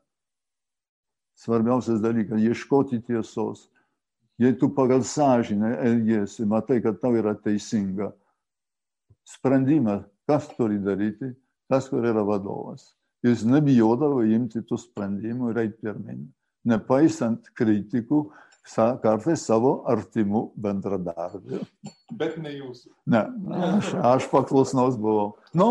Speaker 3: svarbiausias dalykas - ieškoti tiesos. Jei tu pagal sąžinę elgiesi, matai, kad tau yra teisinga, sprendimą, kas turi daryti, tas, kur yra vadovas. Jis nebijodavo imti tų sprendimų ir eiti pirmin, nepaisant kritikų, kartais savo artimų bendradarbių.
Speaker 2: Bet ne jūsų.
Speaker 3: Ne, aš, aš paklusnaus buvau. Nu,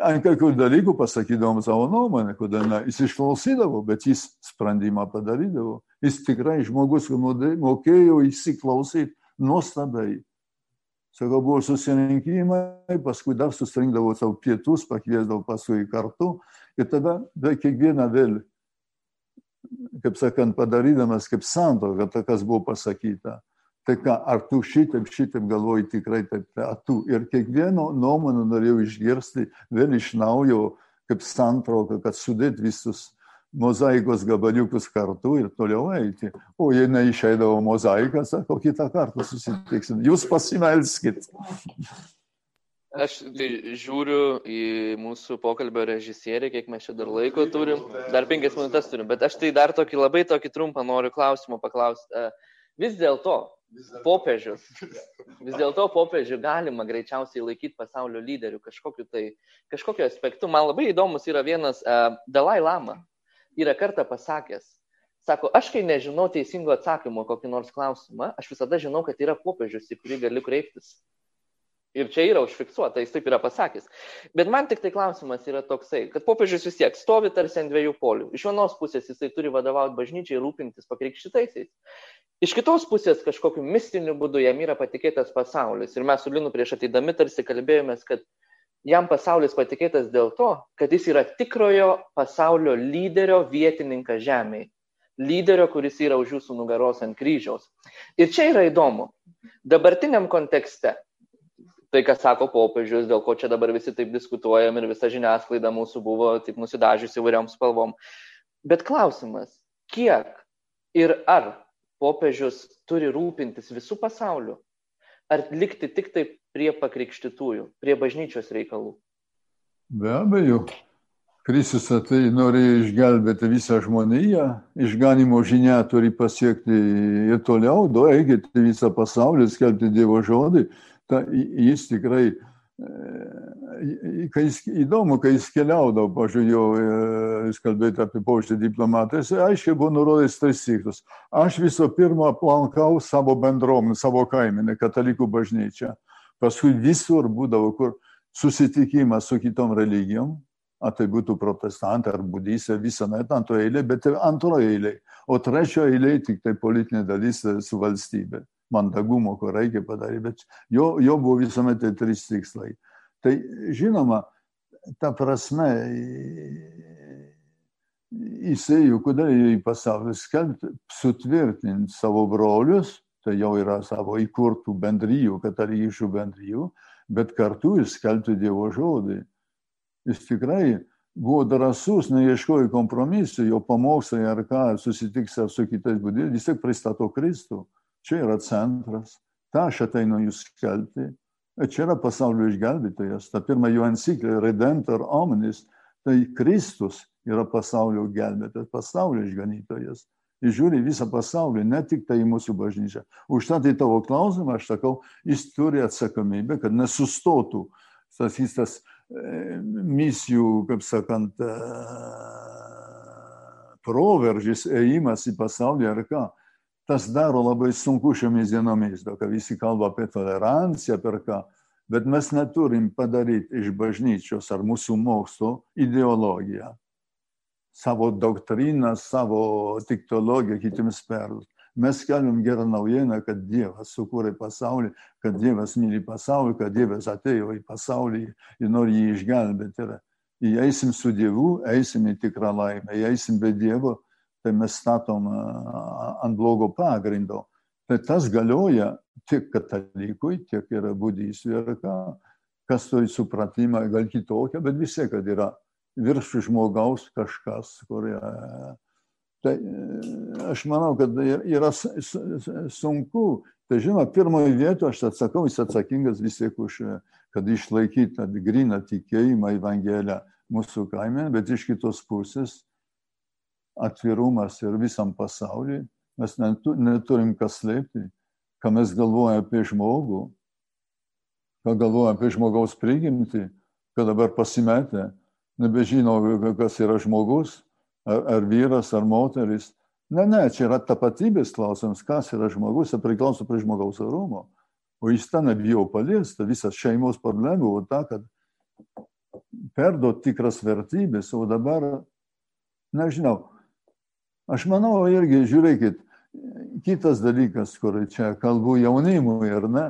Speaker 3: ant kai kurių dalykų pasakydavom savo nuomonę, kodėl ne, jis išklausydavo, bet jis sprendimą padarydavo. Jis tikrai žmogus, mokėjo įsiklausyti nuostabiai. Sakau, buvo susirinkimai, paskui dar susirinkdavo savo pietus, pakviesdavo paskui kartu ir tada kiekvieną vėl kaip sakant, padarydamas kaip santoką, tai kas buvo pasakyta. Tai ką, ar tu šitaip, šitaip galvoji tikrai taip, tai tu. Ir kiekvieno nuomonę norėjau išgirsti vėl iš naujo, kaip santrauką, kad sudėt visus mozaikos gabaliukus kartu ir toliau eiti. O jei neišeidavo mozaiką, sako, kitą kartą susitiksim. Jūs pasimelskit.
Speaker 4: Aš tai žiūriu į mūsų pokalbio režisierį, kiek mes čia dar laiko turim. Dar penkias minutės turim, bet aš tai dar tokį labai tokį trumpą noriu klausimą paklausti. Vis dėlto, popiežius. [LAUGHS] Vis dėlto popiežių galima greičiausiai laikyti pasaulio lyderių kažkokiu tai, kažkokiu aspektu. Man labai įdomus yra vienas uh, Dalai Lama. Yra kartą pasakęs, sako, aš kai nežinau teisingo atsakymo kokį nors klausimą, aš visada žinau, kad yra popiežius, į kurį galiu kreiptis. Ir čia yra užfiksuota, jis taip yra pasakęs. Bet man tik tai klausimas yra toksai, kad popiežius vis tiek stovi tarsi ant dviejų polių. Iš vienos pusės jisai turi vadovauti bažnyčiai, rūpintis pakrikščitaisiais. Iš kitos pusės kažkokiu mistiniu būdu jam yra patikėtas pasaulis. Ir mes su Linu prieš ateidami tarsi kalbėjomės, kad jam pasaulis patikėtas dėl to, kad jis yra tikrojo pasaulio lyderio vietininkas žemėje. Lyderio, kuris yra už jūsų nugaros ant kryžiaus. Ir čia yra įdomu. Dabartiniam kontekste tai, ką sako popiežius, dėl ko čia dabar visi taip diskutuojam ir visa žiniasklaida mūsų buvo taip nusidažiusi įvairiom spalvom. Bet klausimas, kiek ir ar popiežius turi rūpintis visų pasauliu, ar likti tik taip prie pakrikštytųjų, prie bažnyčios reikalų?
Speaker 3: Be abejo, Kristus tai norėjo išgelbėti visą žmoniją, išganimo žinia turi pasiekti ir toliau, du eikite visą pasaulį, skelbti Dievo žodį ta, jis tikrai, kai jis, įdomu, kai jis keliaudavo, pažiūrėjau, jis kalbėtų apie poštį diplomatą, jis aiškiai buvo nurodęs taisyklus. Aš viso pirma aplankau savo bendruomenę, savo kaiminę, katalikų bažnyčią. Paskui visur būdavo, kur susitikimas su kitom religijom, ar tai būtų protestantai ar budistai, visą net antroje eilėje, bet ir antroje eilėje. O trečioje eilėje tik tai politinė dalis su valstybė mandagumo, ko reikia padaryti, bet jo, jo buvo visuomet tai trys tikslai. Tai žinoma, ta prasme, jisai, kodėl į pasaulį skelbti, sutvirtinti savo brolius, tai jau yra savo įkurtų bendryjų, katalikiškų bendryjų, bet kartu jis skelbti Dievo žodį. Jis tikrai buvo drasus, neieškojo kompromisų, jo pamokslai ar ką, susitiks su kitais būdais, vis tiek pristato Kristų. Čia yra centras. Ta aš ateinu jūs skelbti. Čia yra pasaulio išgelbėtojas. Ta pirma jo encyklė Redentor Omnis. Tai Kristus yra pasaulio gelbėtojas, pasaulio išganytojas. Jis žiūri visą pasaulį, ne tik tai į mūsų bažnyčią. Užtat į tavo klausimą aš sakau, jis turi atsakomybę, kad nesustotų tas, tas e, misijų, kaip sakant, e, proveržys, ėjimas į pasaulį ar ką tas daro labai sunku šiomis dienomis, daug visi kalba apie toleranciją, per ką, bet mes neturim padaryti iš bažnyčios ar mūsų mokslo ideologiją, savo doktriną, savo tiktologiją kitiems perduoti. Mes skelbiam gerą naujieną, kad Dievas sukūrė pasaulį, kad Dievas myli pasaulį, kad Dievas atėjo į pasaulį ir nori jį išgelbėti. Ir eisim su Dievu, eisim į tikrą laimę, eisim be Dievo, tai mes statom ant blogo pagrindo. Tai tas galioja tiek katalikui, tiek ir budistui, ir ką, kas turi supratimą gal kitokią, bet vis tiek, kad yra virš žmogaus kažkas, kur yra. Tai aš manau, kad yra sunku. Tai žinoma, pirmoje vietoje aš atsakau, jis atsakingas vis tiek už, kad išlaikyti gryną tikėjimą Evangeliją mūsų kaime, bet iš kitos pusės atvirumas ir visam pasauliui. Mes neturim kas slėpti, ką mes galvojame apie žmogų, ką galvojame apie žmogaus prigimtį, kad dabar pasimetę, nebežino, kas yra žmogus, ar, ar vyras, ar moteris. Ne, ne, čia yra tapatybės klausimas, kas yra žmogus, ir priklauso prie žmogaus orumo. O jis ten nebijo paliesti, visas šeimos problema buvo ta, kad perduot tikras vertybės, o dabar, nežinau, Aš manau, irgi žiūrėkit, kitas dalykas, kur čia kalbu jaunimui, ar ne,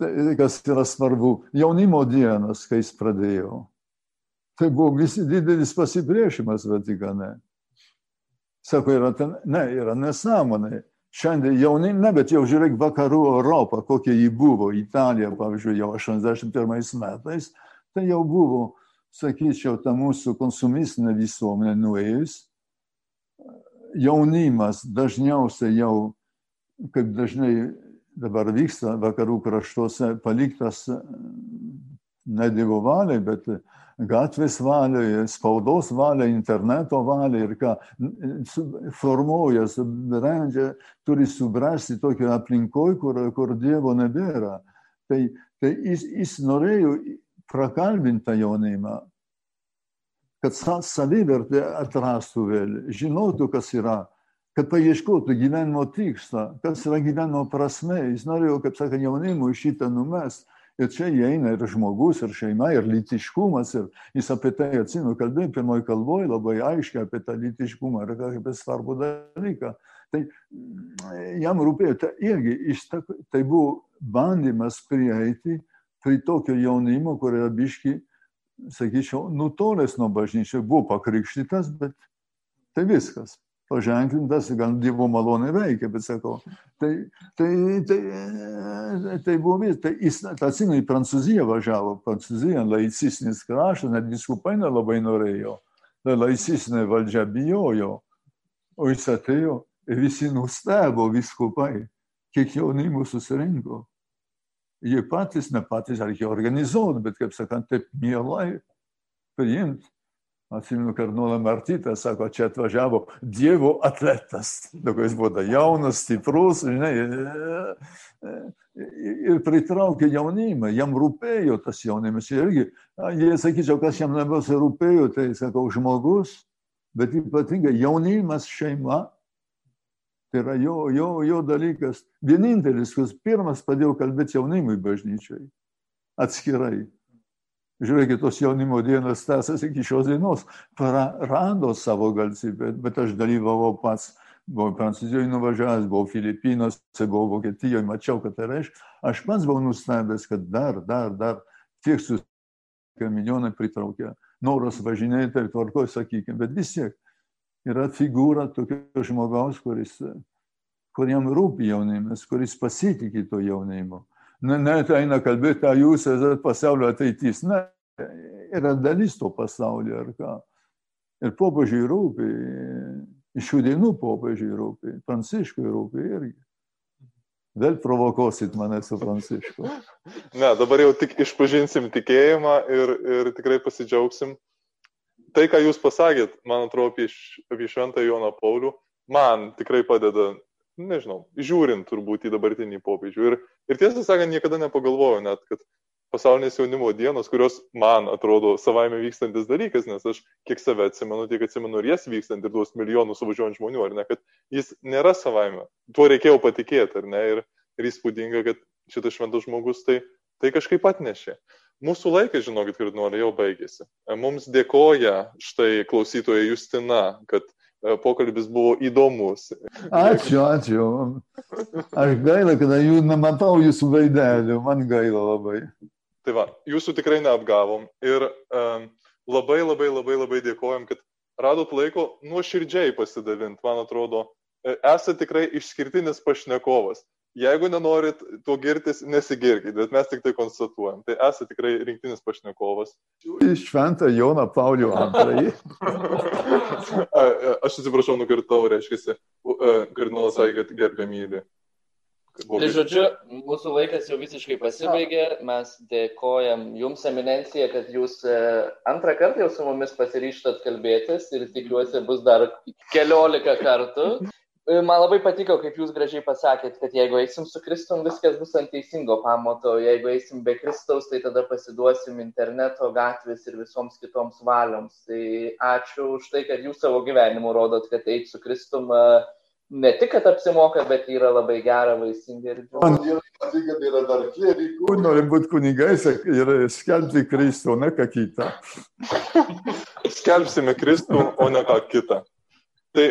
Speaker 3: tai kas yra svarbu, jaunimo dienas, kai jis pradėjo. Tai buvo visi didelis pasipriešimas Vatikane. Sako, yra, ten, ne, yra nesąmonė. Šiandien jauni, ne, bet jau žiūrėk vakarų Europą, kokia ji buvo, Italija, pavyzdžiui, jau 81 metais, tai jau buvo, sakyčiau, ta mūsų konsumistinė visuomenė nuėjus jaunimas dažniausiai jau, kaip dažnai dabar vyksta vakarų kraštuose, paliktas ne dievo valiai, bet gatvės valia, spaudos valia, interneto valia ir ką formuoja, subrendžia, turi subręsti tokio aplinkoje, kur, kur Dievo nebėra. Tai, tai jis, jis norėjo prakalbinti tą jaunimą, kad savivertę atrastų vėl, žinotų, kas yra, kad paieškotų gyvenimo tikslą, kas yra gyvenimo prasme. Jis norėjo, kaip sakė, jaunimui šitą numest Ir čia įeina ir žmogus, ir šeima, ir lytiškumas. Ir jis apie tai atsinu kalbėjo pirmoji kalboje labai aiškiai apie tą lytiškumą ir apie svarbų dalyką. Tai mm, jam rūpėjo, tai irgi tai buvo bandymas prieiti prie tokio jaunimo, kurio biški, sakyčiau, nutolęs nuo bažnyčio, buvo pakrikštytas, bet tai viskas paženklintas, gal Dievo malonė veikia, bet sakau, tai, tai, tai, tai buvo vis, tai jis, atsimenu, į Prancūziją važiavo, Prancūzija, laicistinis kraštas, net viskupai nelabai norėjo, ta laicistinė valdžia bijojo, o jis atėjo ir visi nustebo viskupai, kiek jaunimų susirinko. Jie patys, ne patys, reikia organizuoti, bet, kaip sakant, taip mielai priimti. Atsimenu, kardinolą Martytą, sako, čia atvažiavo Dievo atletas. Jis buvo jaunas, stiprus, žinai, ir pritraukė jaunimą, jam rūpėjo tas jaunimas. Irgi, jie sakyčiau, kas jam labiausiai rūpėjo, tai sakau, žmogus, bet ypatingai jaunimas šeima. Tai yra jo, jo, jo dalykas. Vienintelis, kuris pirmas padėjo kalbėti jaunimui bažnyčiai. Atskirai. Žiūrėkit, tos jaunimo dienos tęsiasi iki šios dienos. Prarado savo galimybę, bet aš dalyvavau pats. Buvau Prancūzijoje nuvažiavęs, buvau Filipinuose, buvau Vokietijoje, mačiau, kad tai reiškia. Aš pats buvau nustebęs, kad dar, dar, dar tiek susitikė milijonai pritraukė. Noras važinėti ir tvarkoju, sakykime, bet vis tiek yra figūra tokio žmogaus, kuris, kuriam rūpi jaunimas, kuris pasitikė to jaunimu ne, ne, tai eina kalbėti, ar jūs esate pasaulio ateitis. Ne, yra dalis to pasaulio ar ką. Ir popiežiui rūpi, šių dienų popiežiui rūpi, pranciškui rūpi irgi. Vėl provokuosit mane su prancišku.
Speaker 2: Ne, dabar jau tik išpažinsim tikėjimą ir, ir tikrai pasidžiaugsim. Tai, ką jūs pasakėt, man atrodo, apie, apie Šventą Joną Paulių, man tikrai padeda nežinau, žiūrint turbūt į dabartinį popiežių. Ir, ir tiesą sakant, niekada nepagalvojau net, kad pasaulinės jaunimo dienos, kurios man atrodo savaime vykstantis dalykas, nes aš kiek save atsimenu, tiek atsimenu ir jas vykstant ir tuos milijonus suvažiuojant žmonių, ar ne, kad jis nėra savaime. Tuo reikėjo patikėti, ar ne, ir, ir įspūdinga, kad šitas šventas žmogus tai, tai kažkaip atnešė. Mūsų laikas, žinokit, kardinolė, jau baigėsi. Mums dėkoja štai klausytoja Justina, kad E, pokalbis buvo įdomus.
Speaker 3: Ačiū, ačiū. Aš gaila, kad jų nematau jūsų veidelių, man gaila labai.
Speaker 2: Tai va, jūsų tikrai neapgavom ir um, labai labai labai labai dėkojom, kad radot laiko nuoširdžiai pasidavint, man atrodo, e, esate tikrai išskirtinis pašnekovas. Jeigu nenorit tuo girtis, nesigirkit, bet mes tik tai konstatuojam. Tai esate tikrai rinktinis pašnekovas.
Speaker 3: Šventą Joną Paulių antrąjį.
Speaker 2: Aš atsiprašau, nukirtau, reiškia, kardinolas sakė, kad gerbė myli.
Speaker 4: Tai žodžiu, mūsų laikas jau visiškai pasibaigė. Mes dėkojam Jums, eminencija, kad Jūs e, antrą kartą jau su mumis pasiryštat kalbėtis ir tikiuosi bus dar keliolika kartų. Man labai patiko, kaip jūs gražiai pasakėt, kad jeigu eisim su Kristum, viskas bus ant teisingo pamato, jeigu eisim be Kristaus, tai tada pasiduosim interneto, gatvės ir visoms kitoms valioms. Tai ačiū už tai, kad jūs savo gyvenimu rodot, kad eit su Kristum e, ne tik, kad apsimoka, bet yra labai gera, vaisinga ir
Speaker 3: džiugu. Man yra, kad yra dar klierikų. Nori būti kunigais ir skelbti Kristų, ne ką kitą.
Speaker 2: Skelbsime Kristų, o ne ką kitą. Tai,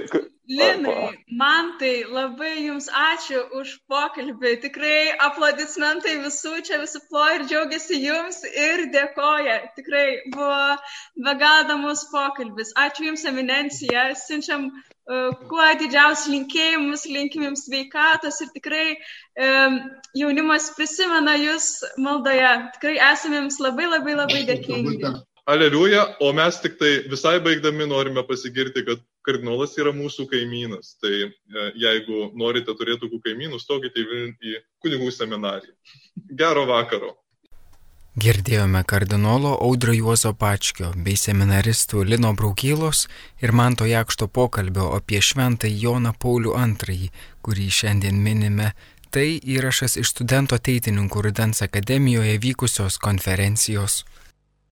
Speaker 1: Linai, man tai labai jums ačiū už pokalbį. Tikrai aplodismentai visų čia visi ploja ir džiaugiasi jums ir dėkoja. Tikrai buvo be galo įdomus pokalbis. Ačiū jums, eminencija. Siunčiam uh, kuo didžiausius linkėjimus, linkim jums sveikatos ir tikrai um, jaunimas prisimena jūs maldoje. Tikrai esame jums labai labai labai dėkingi.
Speaker 2: Aleliuja, o mes tik tai visai baigdami norime pasigirti, kad kardinolas yra mūsų kaimynas. Tai e, jeigu norite turėti tokių kaimynų, stokite į kunigų seminariją. Gero vakaro.
Speaker 5: Girdėjome kardinolo Audrio Juozo Pačkio bei seminaristų Lino Braukylos ir Manto Jakšto pokalbio apie šventąjį Joną Paulių II, kurį šiandien minime. Tai įrašas iš studento teitininkų Rudens akademijoje vykusios konferencijos